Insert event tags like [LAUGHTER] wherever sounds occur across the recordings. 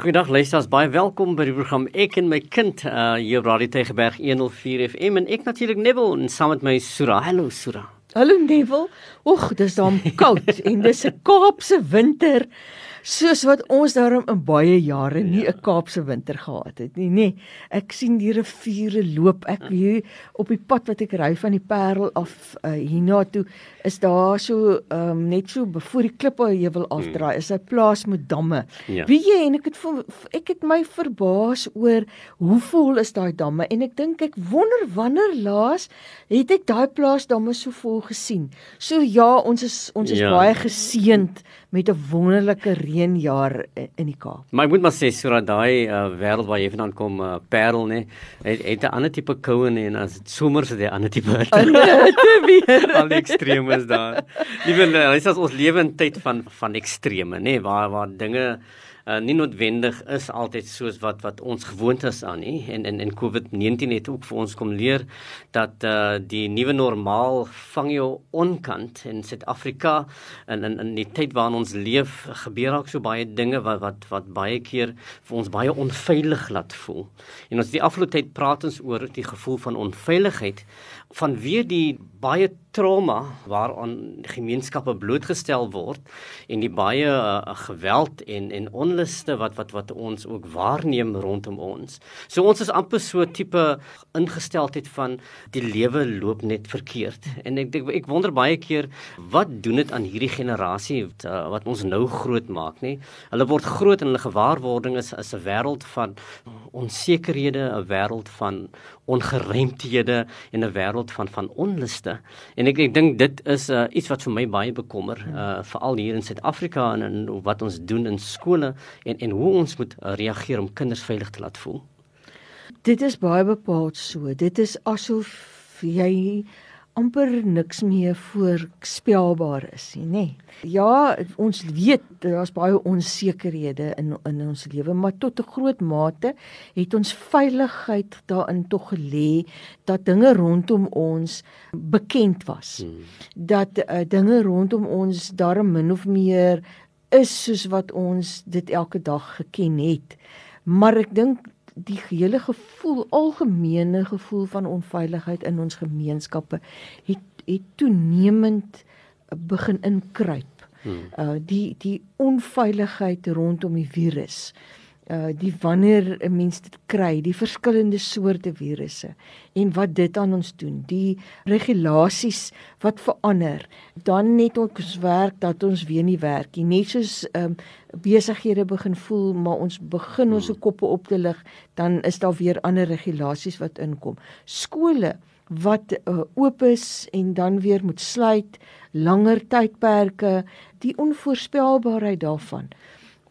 Goeiedag luisters, baie welkom by die program Ek en my kind uh hier op Radio Tegeberg 104 FM en ek natuurlik Nebel en saam met my Sura. Hallo Sura. Hallo Nebel. Oeg, dis dan koud en dis 'n Kaapse winter soos wat ons daarom in baie jare nie 'n ja. Kaapse winter gehad het nie, nê. Ek sien die riviere loop. Ek hier op die pad wat ek ry van die Parel af uh, hiernatoe is daar so um, net so voor die klippe jy wil afdraai is 'n plaas met damme. Ja. Wie jy en ek het ek het my verbaas oor hoe vol is daai damme en ek dink ek wonder wanneer laas het ek daai plaas damme so vol gesien. So ja, ons is ons is ja. baie geseënd met 'n wonderlike reënjaar in die Kaap. Maar ek moet maar sê sodat daai uh, wêreld waar jy vandaan kom, uh, Parel nê, het, het 'n ander tipe koue en as dit somer is, 'n ander tipe te weer. [LAUGHS] Al die extreme is daar. Liewe, dis ons lewe in tyd van van extreme nê, waar waar dinge uh, nie noodwendig is altyd soos wat wat ons gewoond is aan nie en en en COVID-19 het ook vir ons kom leer dat uh, die nuwe normaal vang jou onkant in Suid-Afrika en in in die tyd waarin ons leef gebeur ook so baie dinge wat wat wat baie keer vir ons baie onveilig laat voel. En ons die afgelope tyd praat ons oor die gevoel van onveiligheid vanweer die baie trauma waaraan gemeenskappe blootgestel word en die baie uh, geweld en en onluste wat wat wat ons ook waarneem rondom ons. So ons is amper so tipe ingesteldheid van die lewe loop net verkeerd. En ek ek, ek wonder baie keer wat doen dit aan hierdie generasie wat, uh, wat ons nou groot maak, nê? Hulle word groot en hulle gewaarwording is is 'n wêreld van onsekerhede, 'n wêreld van ongeruimthede en 'n wêreld van van onluste. En ek ek dink dit is uh, iets wat vir my baie bekommer, uh, veral hier in Suid-Afrika en, en wat ons doen in skole en en hoe ons moet uh, reageer om kinders veilig te laat voel. Dit is baie bepaald so. Dit is asof jy amper niks meer voorspelbaar is nie, nê. Ja, ons weet daar's baie onsekerhede in in ons lewe, maar tot 'n groot mate het ons veiligheid daarin tog gelê dat dinge rondom ons bekend was. Hmm. Dat uh, dinge rondom ons darm min of meer is soos wat ons dit elke dag geken het. Maar ek dink die hele gevoel algemene gevoel van onveiligheid in ons gemeenskappe het het toenemend begin inkruip. Hmm. Uh die die onveiligheid rondom die virus uh die wanneer 'n mens dit kry, die verskillende soorte virusse en wat dit aan ons doen, die regulasies wat verander, dan net ons werk dat ons weer nie werk nie, net soos um besighede begin voel maar ons begin ons se koppe op te lig, dan is daar weer ander regulasies wat inkom. Skole wat uh, oop is en dan weer moet sluit, langer tydperke, die onvoorspelbaarheid daarvan.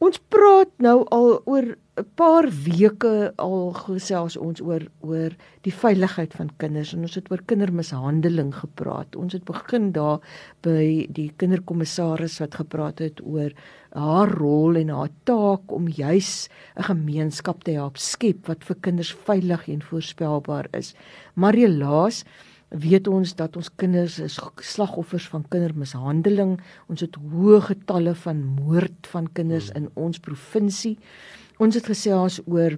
Ons praat nou al oor 'n paar weke al gesels ons oor oor die veiligheid van kinders en ons het oor kindermishandeling gepraat. Ons het begin daar by die kinderkommissaris wat gepraat het oor haar rol en haar taak om juis 'n gemeenskap te help skep wat vir kinders veilig en voorspelbaar is. Marielaas weet ons dat ons kinders is slagoffers van kindermishandeling. Ons het hoë getalle van moord van kinders hmm. in ons provinsie. Ons het gesels oor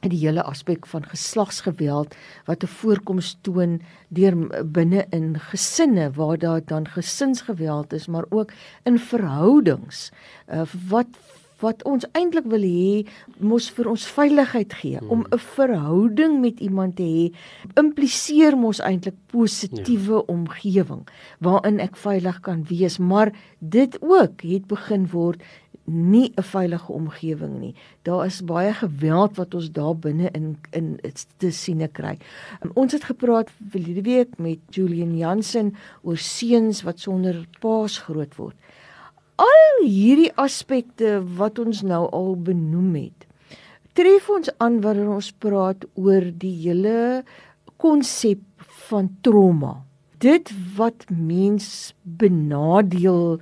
die hele aspek van geslagsgeweld wat 'n voorkoms toon deur binne in gesinne waar daar dan gesinsgeweld is, maar ook in verhoudings uh, wat wat ons eintlik wil hê mos vir ons veiligheid gee hmm. om 'n verhouding met iemand te hê impliseer mos eintlik positiewe ja. omgewing waarin ek veilig kan wees maar dit ook het begin word nie 'n veilige omgewing nie. Daar is baie geweld wat ons daar binne in in te siene kry. Um, ons het gepraat verlede week met Julian Jansen oor seuns wat sonder paas groot word al hierdie aspekte wat ons nou al benoem het tref ons aan wanneer ons praat oor die hele konsep van trauma. Dit wat mens benadeel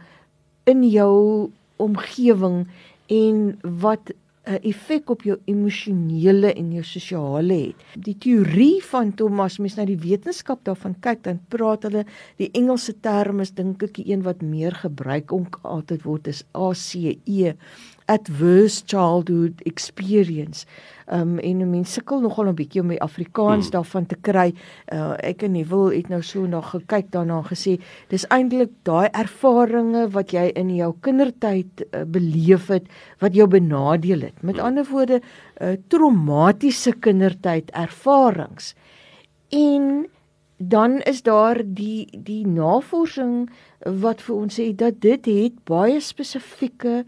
in jou omgewing en wat 'n effek op jou emosionele en jou sosiale het. Die teorie van Thomas, mens na die wetenskap daarvan kyk, dan praat hulle die Engelse term is dink ek die een wat meer gebruik om altyd word is ACE adverse childhood experience. Um en mense sukkel nogal 'n bietjie om die Afrikaans hmm. daarvan te kry. Uh ek en Neville het nou so na gekyk daarna gesê dis eintlik daai ervarings wat jy in jou kindertyd uh, beleef het wat jou benadeel het. Met hmm. ander woorde, uh traumatiese kindertyd ervarings. En dan is daar die die navorsing wat vir ons sê dat dit het baie spesifieke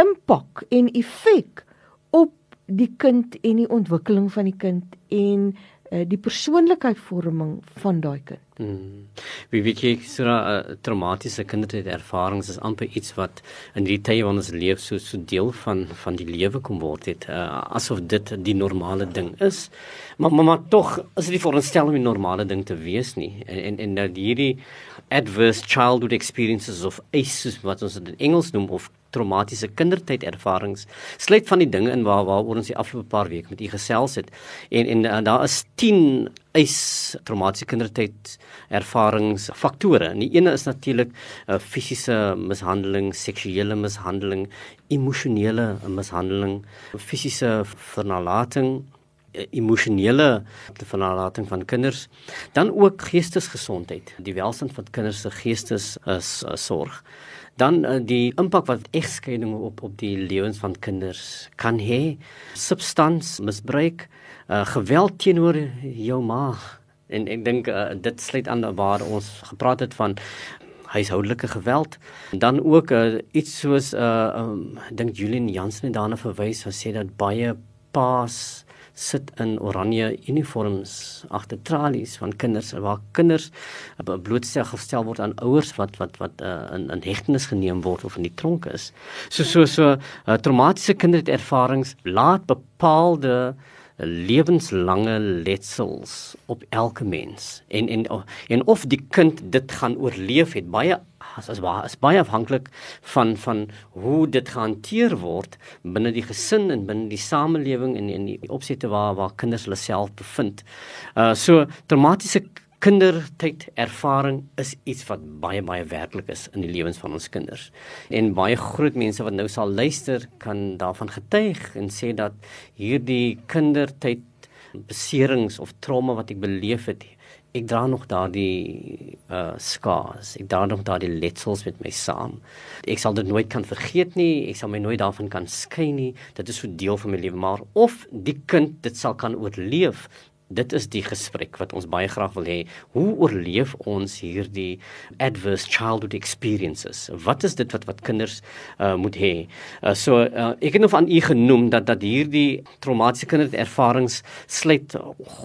impak en effek op die kind en die ontwikkeling van die kind en uh, die persoonlikheidsvorming van daai kind. Hmm. Wie weet jy so 'n uh, traumatiese kindertyd ervarings is amper iets wat in die tye van ons lewe so so deel van van die lewe kom word het uh, asof dit die normale ding is. Maar maar, maar tog is dit nie veronderstel om 'n normale ding te wees nie. En en, en dat hierdie adverse childhood experiences of ACEs wat ons dit in Engels noem of traumatiese kindertyd ervarings sluit van die dinge in waar waaroor ons die afgelope paar weke met u gesels het. En en, en daar is 10 eis traumatiese kindertyd ervarings faktore. En die ene is natuurlik uh, fisiese mishandeling seksuele mishandeling emosionele mishandeling fisiese vernalating eh, emosionele vernalating van kinders dan ook geestesgesondheid. Die welstand van kinders se geestes is uh, sorg dan uh, die impak wat egskeiding op op die lewens van kinders kan hê. Substansmisbruik uh, geweld teenoor jou ma. En ek dink uh, dit sluit aan waar ons gepraat het van huishoudelike geweld. Dan ook uh, iets soos uh, um, dink Julian Jansen het daarna verwys. En sê dat baie paas sit in oranje uniforms agter tralies van kinders waar kinders blootstel gestel word aan ouers wat wat wat uh, in in hegtenis geneem word of in die tronk is. So so so uh, traumatiese kinderervarings laat bepaalde lewenslange letsels op elke mens en en en of die kind dit gaan oorleef het baie as as is baie afhanklik van van hoe dit gehanteer word binne die gesin en binne die samelewing en in die opsette waar waar kinders hulle self bevind. Uh so traumatiese kindertyd ervaring is iets wat baie baie werklik is in die lewens van ons kinders. En baie groot mense wat nou sal luister kan daarvan getuig en sê dat hierdie kindertyd beserings of trauma wat ek beleef het, ek dra nog daardie uh skaars. Ek dra nog daardie letsels met my saam. Ek sal dit nooit kan vergeet nie. Ek sal my nooit daarvan kan skei nie. Dit is so deel van my lewe, maar of die kind dit sal kan oorleef, Dit is die gesprek wat ons baie graag wil hê. Hoe oorleef ons hierdie adverse childhood experiences? Wat is dit wat wat kinders uh, moet hê? Uh, so uh, ek het nog aan u genoem dat dat hierdie traumatiese kinderervarings sluit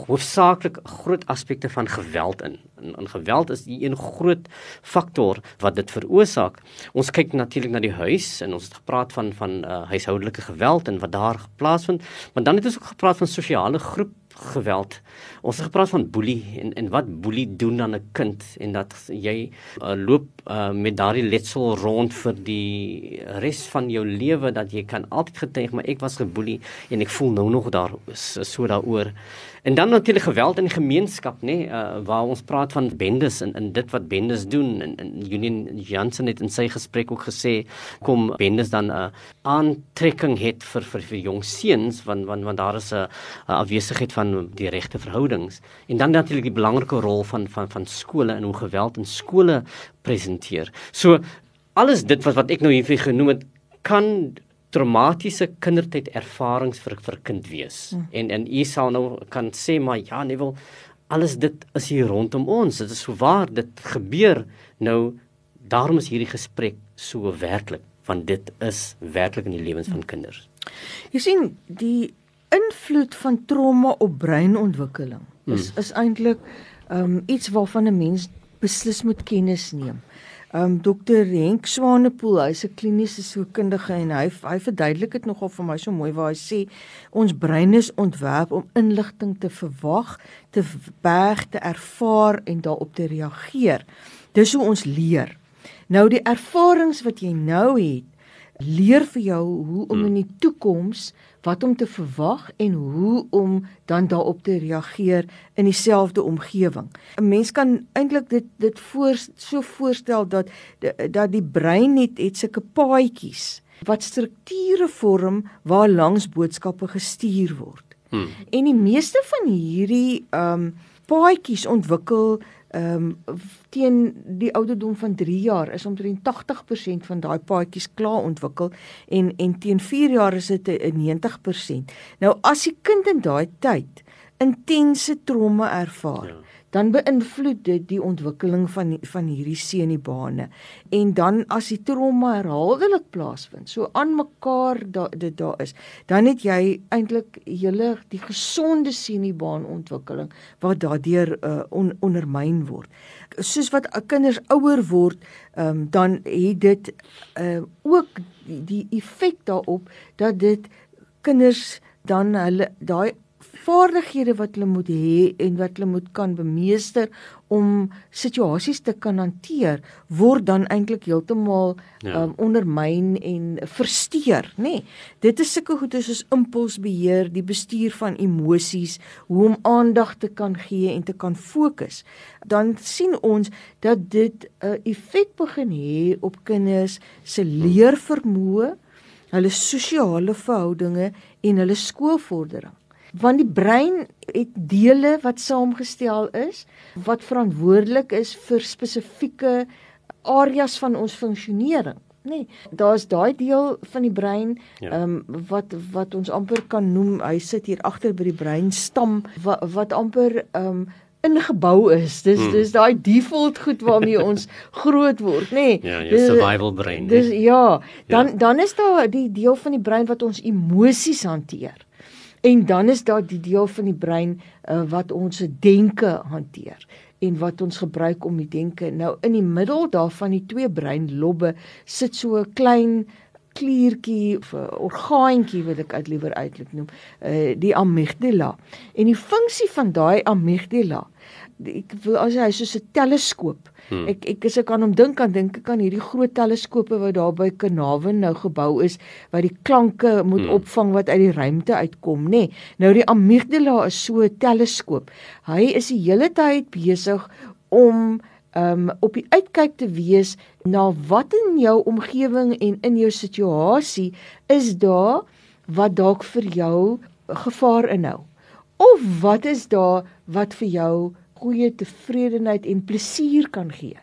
hoofsaaklik groot aspekte van geweld in. En, en geweld is die een groot faktor wat dit veroorsaak. Ons kyk natuurlik na die huis en ons het gepraat van van uh, huishoudelike geweld en wat daar plaasvind, maar dan het ons ook gepraat van sosiale groep geweld. Ons het gepraat van boelie en en wat boelie doen aan 'n kind en dat jy uh, loop uh, met daardie letsel rond vir die res van jou lewe dat jy kan altyd getuig maar ek was geboelie en ek voel nou nog daar so daaroor. En dan natuurlik geweld in die gemeenskap, nê, nee, uh, waar ons praat van bendes en in dit wat bendes doen en, en Union Jansen het in sy gesprek ook gesê kom bendes dan 'n uh, aantrekking het vir vir, vir jong seuns want want want daar is 'n afwesigheid van die regte verhoudings. En dan natuurlik die belangrike rol van van van skole en hoe geweld in skole presenteer. So alles dit wat wat ek nou hier vir genoem het kan traumatiese kindertyd ervarings vir vir kind wees. Hmm. En en u sal nou kan sê maar ja, nee wel alles dit is hier rondom ons. Dit is so waar dit gebeur. Nou daarom is hierdie gesprek so werklik want dit is werklik in die lewens van kinders. Jy sien die invloed van trauma op breinontwikkeling is hmm. is eintlik um, iets waarvan 'n mens beslis moet kennis neem um, dokter Henk Swanepoel, hy's 'n kliniese sielkundige en hy hy verduidelik dit nogal vir my so mooi waar hy sê ons brein is ontwerp om inligting te verwag, te berg, te ervaar en daarop te reageer. Dis hoe ons leer. Nou die ervarings wat jy nou het, leer vir jou hoe om in die toekoms wat om te verwag en hoe om dan daarop te reageer in dieselfde omgewing. 'n Mens kan eintlik dit dit voor so voorstel dat dat die brein net het sulke paadjies wat strukture vorm waar langs boodskappe gestuur word. Hmm. En die meeste van hierdie ehm um, paadjies ontwikkel ehm um, teen die ouderdom van 3 jaar is omtrent 80% van daai paadjies klaar ontwikkel en en teen 4 jaar is dit 'n 90%. Nou as die kind in daai tyd intense trauma ervaar, ja dan beïnvloed dit die ontwikkeling van van hierdie seniebane. En dan as die trauma herhaaldelik plaasvind, so aan mekaar da, dit daar is, dan het jy eintlik hele die gesonde seniebaan ontwikkeling wat daardeur uh, on, ondermyn word. Soos wat kinders ouer word, um, dan het dit uh, ook die, die effek daarop dat dit kinders dan hulle daai vaardighede wat hulle moet hê en wat hulle moet kan bemeester om situasies te kan hanteer word dan eintlik heeltemal ja. um, ondermyn en versteur, nê. Nee, dit is sulke goedes soos impulsbeheer, die bestuur van emosies, hoe om aandag te kan gee en te kan fokus. Dan sien ons dat dit 'n uh, effek begin hê op kinders se leervermoë, hulle sosiale verhoudinge en hulle skoolvordering want die brein het dele wat saamgestel is wat verantwoordelik is vir spesifieke areas van ons funksionering. Nee, daar's daai deel van die brein ja. ehm ja. um, wat wat ons amper kan noem, hy sit hier agter by die breinstam wat wat amper ehm um, ingebou is. Dis hmm. dis daai default goed waarmee [LAUGHS] ons groot word, nê? Nee. Ja, jou survival brein. Dis ja, dan ja. dan is daar die deel van die brein wat ons emosies hanteer. En dan is daar die deel van die brein uh, wat ons denke hanteer en wat ons gebruik om die denke. Nou in die middel daarvan die twee breinlobbe sit so 'n klein kliertjie of 'n orgaantjie wat ek uit liewer uitlik noem, uh, die amygdala. En die funksie van daai amygdala ek wil as hy soos 'n teleskoop. Hmm. Ek ek as ek aan hom dink aan dink ek aan hierdie groot teleskope wat daar by Carnarvon nou gebou is wat die klanke moet hmm. opvang wat uit die ruimte uitkom, nê. Nee, nou die amygdala is so 'n teleskoop. Hy is die hele tyd besig om um op die uitkyk te wees na wat in jou omgewing en in jou situasie is daar wat dalk vir jou gevaar inhou. Of wat is daar wat vir jou goeie tevredenheid en plesier kan gee.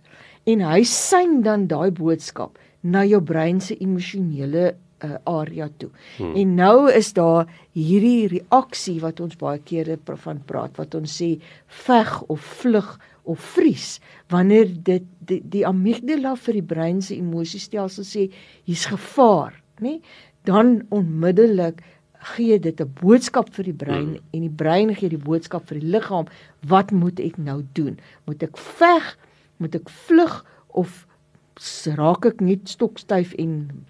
En hy sien dan daai boodskap na jou brein se emosionele uh, area toe. Hmm. En nou is daar hierdie reaksie wat ons baie kere van praat wat ons sê veg of vlug of vries wanneer dit die, die amygdala vir die brein se emosiestelsel sê hier's gevaar, nê? Dan onmiddellik gee dit 'n boodskap vir die brein mm. en die brein gee die boodskap vir die liggaam wat moet ek nou doen? Moet ek veg? Moet ek vlug? Of raak ek net stokstyf en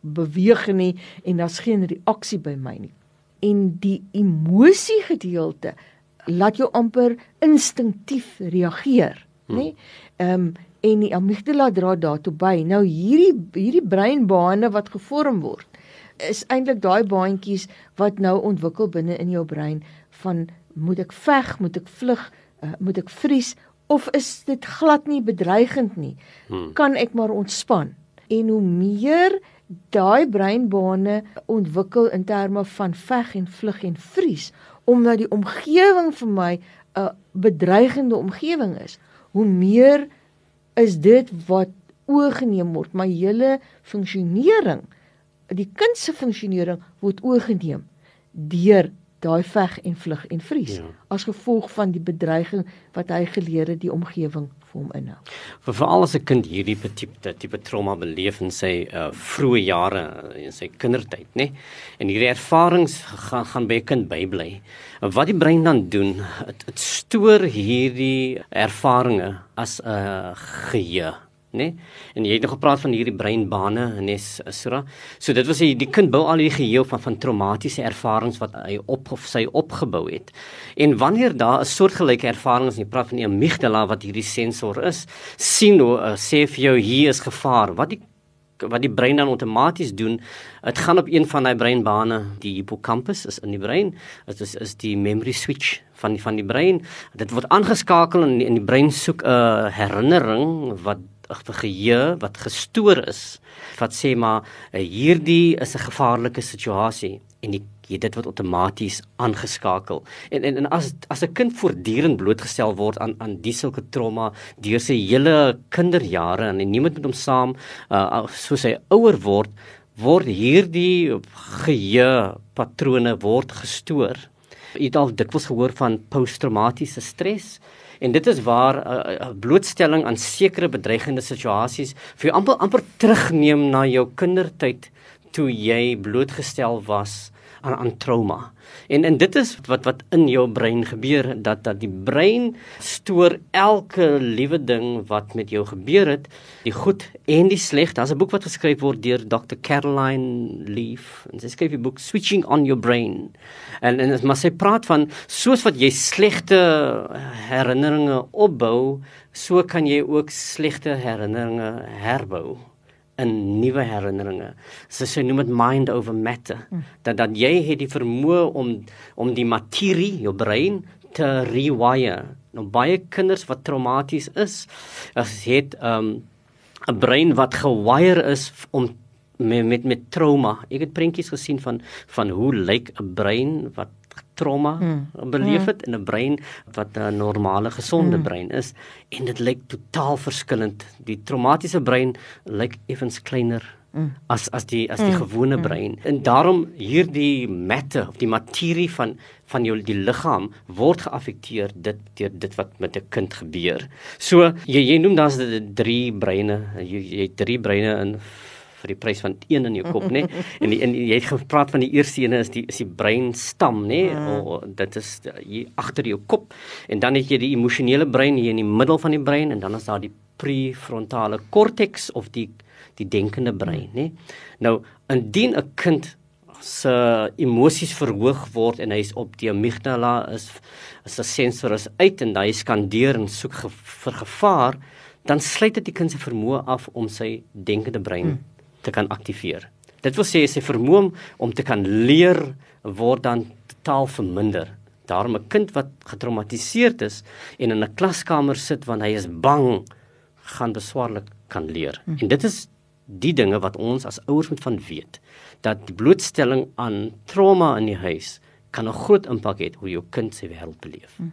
beweeg nie en daar's geen reaksie by my nie? En die emosie gedeelte laat jou amper instinktief reageer mm. nê? Ehm um, en die amygdala dra daartoe by. Nou hierdie hierdie breinbane wat gevorm word is eintlik daai baantjies wat nou ontwikkel binne in jou brein van moet ek veg, moet ek vlug, uh, moet ek vries of is dit glad nie bedreigend nie? Hmm. Kan ek maar ontspan? En hoe meer daai breinbane ontwikkel in terme van veg en vlug en vries omdat die omgewing vir my 'n bedreigende omgewing is, hoe meer is dit wat oorgeneem word my hele funksionering die kind se funksionering word oorgeneem deur daai veg en vlug en vries ja. as gevolg van die bedreiging wat hy geleer het die omgewing vir hom inhou. Vir veral as 'n kind hierdie tipe tipe trauma beleef in sy uh, vroeë jare in sy kindertyd, nê? En hierdie ervarings gaan gaan by 'n kind bybly. Wat die brein dan doen, dit stoor hierdie ervarings as 'n uh, geheue Nee? En jy het nog gepraat van hierdie breinbane in Esra. So dit was hy die kind bou al die geheel van van traumatiese ervarings wat hy op of sy opgebou het. En wanneer daar 'n soortgelyke ervarings en jy praat van die amygdala wat hierdie sensor is, sien hoe uh, sê vir jou hier is gevaar. Wat die wat die brein dan outomaties doen, dit gaan op een van daai breinbane, die hippocampus is in die brein. Dit is is die memory switch van die van die brein. Dit word aangeskakel en in die brein soek 'n uh, herinnering wat geheue wat gestoor is wat sê maar uh, hierdie is 'n gevaarlike situasie en die jy dit word outomaties aangeskakel. En en en as as 'n kind voortdurend blootgestel word aan aan die sulke trauma deur sy hele kinderjare en niemand met hom saam uh, soos hy ouer word, word hierdie geheue patrone word gestoor. Jy het al dikwels gehoor van posttraumatiese stres en dit is waar 'n uh, uh, blootstelling aan sekere bedreigende situasies vir jou amper amper terugneem na jou kindertyd toe jy blootgestel was aan aan trauma. En en dit is wat wat in jou brein gebeur dat dat die brein stoor elke liewe ding wat met jou gebeur het, die goed en die sleg. Daar's 'n boek wat geskryf word deur Dr. Caroline Leaf. En sy skryf die boek Switching on Your Brain. En en maar sy praat van soos wat jy slegte herinneringe opbou, so kan jy ook slegte herinneringe herbou in nuwe herinneringe. So sy noem dit mind over matter. Mm. Dat dat jy het die vermoë om om die materie, jou brein te rewire. Nou baie kinders wat traumaties is, as het 'n um, 'n brein wat gewire is om met met met trauma. Ek het prentjies gesien van van hoe lyk 'n brein wat trauma mm. beleef het mm. in 'n brein wat 'n normale gesonde mm. brein is en dit lyk totaal verskillend. Die traumatiese brein lyk effens kleiner mm. as as die as die mm. gewone mm. brein. En daarom hierdie matter of die materie van van jou die liggaam word geaffekteer dit deur dit wat met 'n kind gebeur. So jy jy noem daar's drie breine. Jy jy het drie breine in vir die prys van een in jou kop nê? [LAUGHS] En, en jy het gepraat van die eerste ene is die is die breinstam nê? Mm. dit is hier agter jou kop. En dan het jy die emosionele brein hier in die middel van die brein en dan is daar die prefrontale korteks of die die denkende brein nê? Nou indien 'n kind se emosies verhoog word en hy's op die amygdala is is 'n sensor is uit en hy skandeer en soek ge, vir gevaar dan sluit dit die kind se vermoë af om sy denkende brein mm te kan aktiveer. Dit wil sê sy vermoë om te kan leer word dan totaal verminder. Daarom 'n kind wat getraumatiseerd is en in 'n klaskamer sit want hy is bang gaan beswaarlik kan leer. Hm. En dit is die dinge wat ons as ouers moet van weet dat die blootstelling aan trauma in die huis kan 'n groot impak hê hoe jou kind sy wêreld beleef. Hm.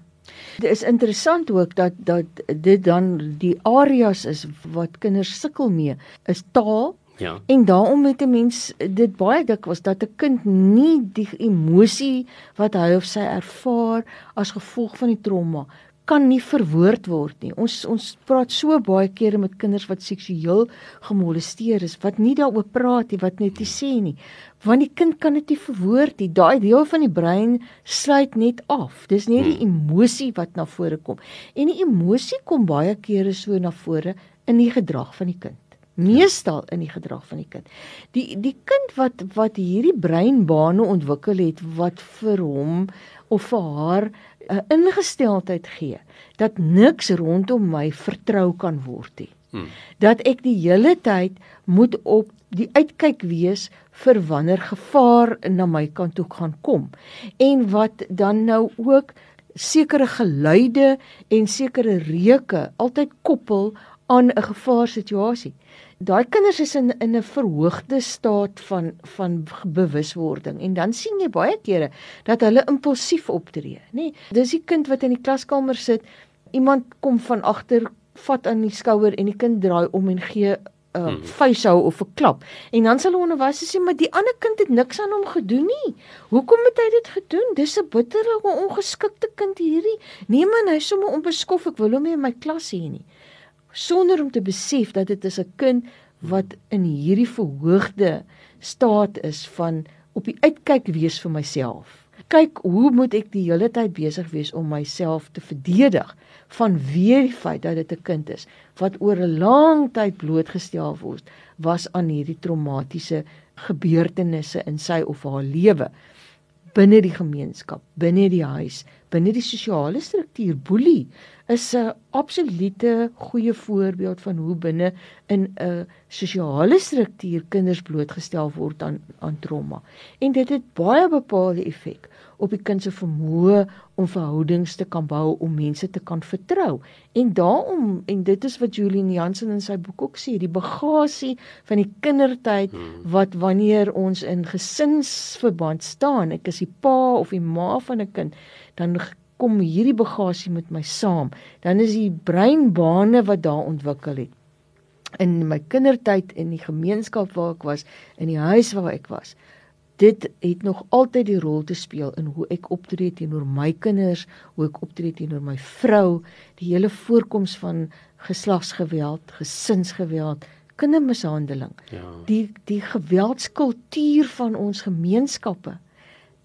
Dit is interessant ook dat dat dit dan die areas is wat kinders sukkel mee is taal, Ja. En daarom met 'n mens dit baie dik was dat 'n kind nie die emosie wat hy of sy ervaar as gevolg van die trauma kan nie verwoord word nie. Ons ons praat so baie kere met kinders wat seksueel gemolesteer is wat nie daaroor praat nie, wat net nie sê nie. Want die kind kan dit nie verwoord nie. Daai deel van die brein sluit net af. Dis nie die hmm. emosie wat na vore kom. En die emosie kom baie kere so na vore in die gedrag van die kind meestal in die gedrag van die kind. Die die kind wat wat hierdie breinbane ontwikkel het wat vir hom of vir haar 'n uh, ingesteldheid gee dat niks rondom my vertrou kan word nie. Hmm. Dat ek die hele tyd moet op die uitkyk wees vir wanneer gevaar na my kant toe gaan kom en wat dan nou ook sekere geluide en sekere reuke altyd koppel aan 'n gevaarsituasie daai kinders is in in 'n verhoogde staat van van bewuswording en dan sien jy baie kere dat hulle impulsief optree, nê? Nee, dis die kind wat in die klaskamer sit, iemand kom van agter, vat aan die skouer en die kind draai om en gee uh, hmm. vuishou of 'n klap. En dan sal hulle onderwyser sê, "Maar die ander kind het niks aan hom gedoen nie. Hoekom het hy dit gedoen? Dis 'n bitterlike ongeskikte kind hierdie. Nee man, hy's sommer onbeskof. Ek wil hom nie in my klas hê nie." sonder om te besef dat dit is 'n kind wat in hierdie verhoogde staat is van op die uitkyk wees vir myself. Kyk, hoe moet ek die hele tyd besig wees om myself te verdedig van weer die feit dat dit 'n kind is wat oor 'n lang tyd blootgestel word was aan hierdie traumatiese gebeurtenisse in sy of haar lewe binne die gemeenskap, binne die huis, binne die sosiale struktuur, boelie is 'n absolute goeie voorbeeld van hoe binne in 'n sosiale struktuur kinders blootgestel word aan aan trauma. En dit het baie bepaalde effek op die kind se vermoë om verhoudings te kan bou, om mense te kan vertrou. En daarom en dit is wat Julian Jansen in sy boek ook sê, die bagasie van die kindertyd hmm. wat wanneer ons in gesinsverband staan, ek is die pa of die ma van 'n kind, dan kom hierdie bagasie met my saam. Dan is die breinbane wat daar ontwikkel het in my kindertyd in die gemeenskap waar ek was, in die huis waar ek was. Dit het nog altyd die rol te speel in hoe ek optree teenoor my kinders, hoe ek optree teenoor my vrou, die hele voorkoms van geslagsgeweld, gesinsgeweld, kindermishandeling. Ja. Die die geweldskultuur van ons gemeenskappe.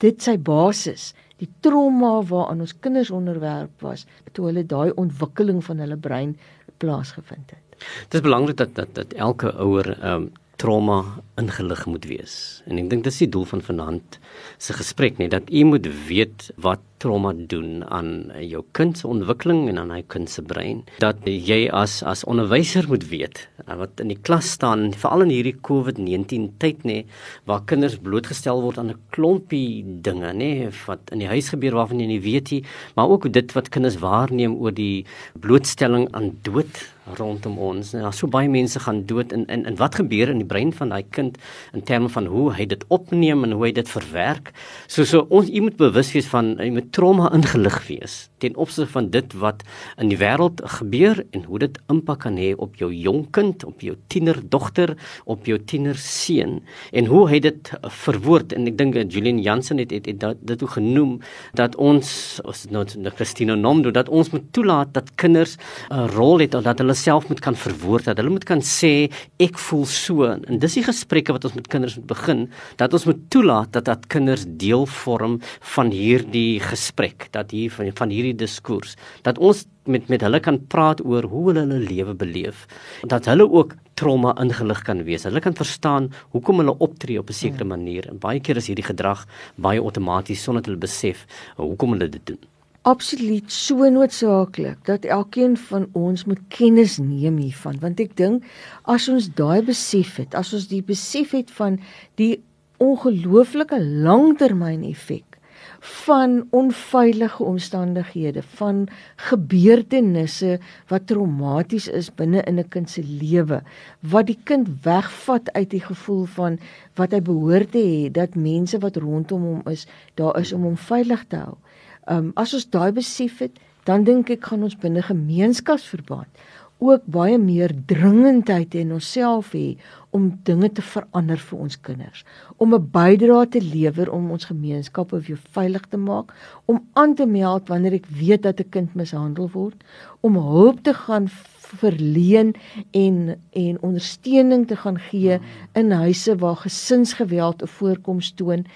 Dit sy basis die trauma waaraan ons kinders onderwerp was toe hulle daai ontwikkeling van hulle brein plaasgevind het. Dit is belangrik dat dat dat elke ouer ehm um, trauma ingelig moet wees. En ek dink dis die doel van vanaand se gesprek net dat u moet weet wat trauma doen aan jou kind se ontwikkeling en aan hy kind se brein. Dat jy as as onderwyser moet weet eh, wat in die klas staan, veral in hierdie COVID-19 tyd nê, waar kinders blootgestel word aan 'n klompie dinge nê, wat in die huis gebeur waarvan jy nie weet nie, maar ook dit wat kinders waarneem oor die blootstelling aan dood rondom ons. Daar's so baie mense gaan dood en en en wat gebeur in die brein van daai kind in terme van hoe hy dit opneem en hoe hy dit verwerk. So so ons jy moet bewus wees van jy moet trauma ingelig wees ten opsigte van dit wat in die wêreld gebeur en hoe dit impak kan hê op jou jong kind, op jou tienerdogter, op jou tienerseun en hoe hy dit verwoord. En ek dink Julian Jansen het het, het, het dit ook genoem dat ons as nou Christina Nomdo dat ons moet toelaat dat kinders 'n rol het dat hulle self moet kan verwoord dat hulle moet kan sê ek voel so. En dis die gesprekke wat ons met kinders moet begin dat ons moet toelaat dat dat kinders deel vorm van hierdie gesprek dat hier van, van hierdie diskurs dat ons met met hulle kan praat oor hoe hulle hulle lewe beleef dat hulle ook trauma ingelig kan wees. Hulle kan verstaan hoekom hulle optree op 'n sekere manier. En baie keer is hierdie gedrag baie outomaties sonder dat hulle besef hoekom hulle dit doen. Absoluut so noodsaaklik dat elkeen van ons moet kennis neem hiervan. Want ek dink as ons daai besef het as ons die besef het van die ongelooflike langtermyn effek van onveilige omstandighede, van gebeurtenisse wat traumaties is binne in 'n kind se lewe, wat die kind wegvat uit die gevoel van wat hy behoort te hê dat mense wat rondom hom is, daar is om hom veilig te hou. Um as ons daai besef het, dan dink ek gaan ons binne gemeenskapsverband ook baie meer dringendheid in onsself hê om dinge te verander vir ons kinders, om 'n bydrae te lewer om ons gemeenskappe weer veilig te maak, om aan te meld wanneer ek weet dat 'n kind mishandel word, om hulp te gaan verleen en en ondersteuning te gaan gee in huise waar gesinsgeweld 'n voorkoms toon.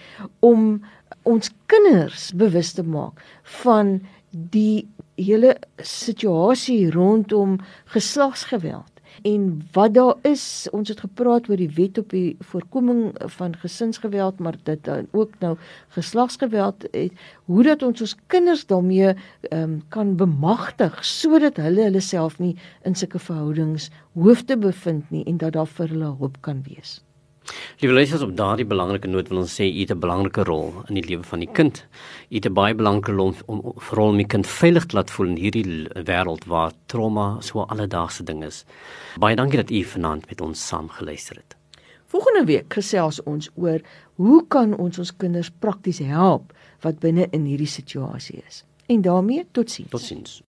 Om ons kinders bewus te maak van die hele situasie rondom geslagsgeweld en wat daar is. Ons het gepraat oor die wet op die voorkoming van gesinsgeweld maar dit dan ook nou geslagsgeweld. Het hoe dat ons ons kinders daarmee um, kan bemagtig sodat hulle hulle self nie in sulke verhoudings hoef te bevind nie en dat daar vir hulle hulp kan wees Liewe luisters, op daardie belangrike noot wil ons sê u het 'n belangrike rol in die lewe van die kind. U het 'n baie belangrike rol om veral om die kind veilig te laat voel in hierdie wêreld waar trauma so 'n alledaagse ding is. Baie dankie dat u vanaand met ons saam geluister het. Volgende week gesels ons oor hoe kan ons ons kinders prakties help wat binne in hierdie situasie is. En daarmee totsiens. Totsiens.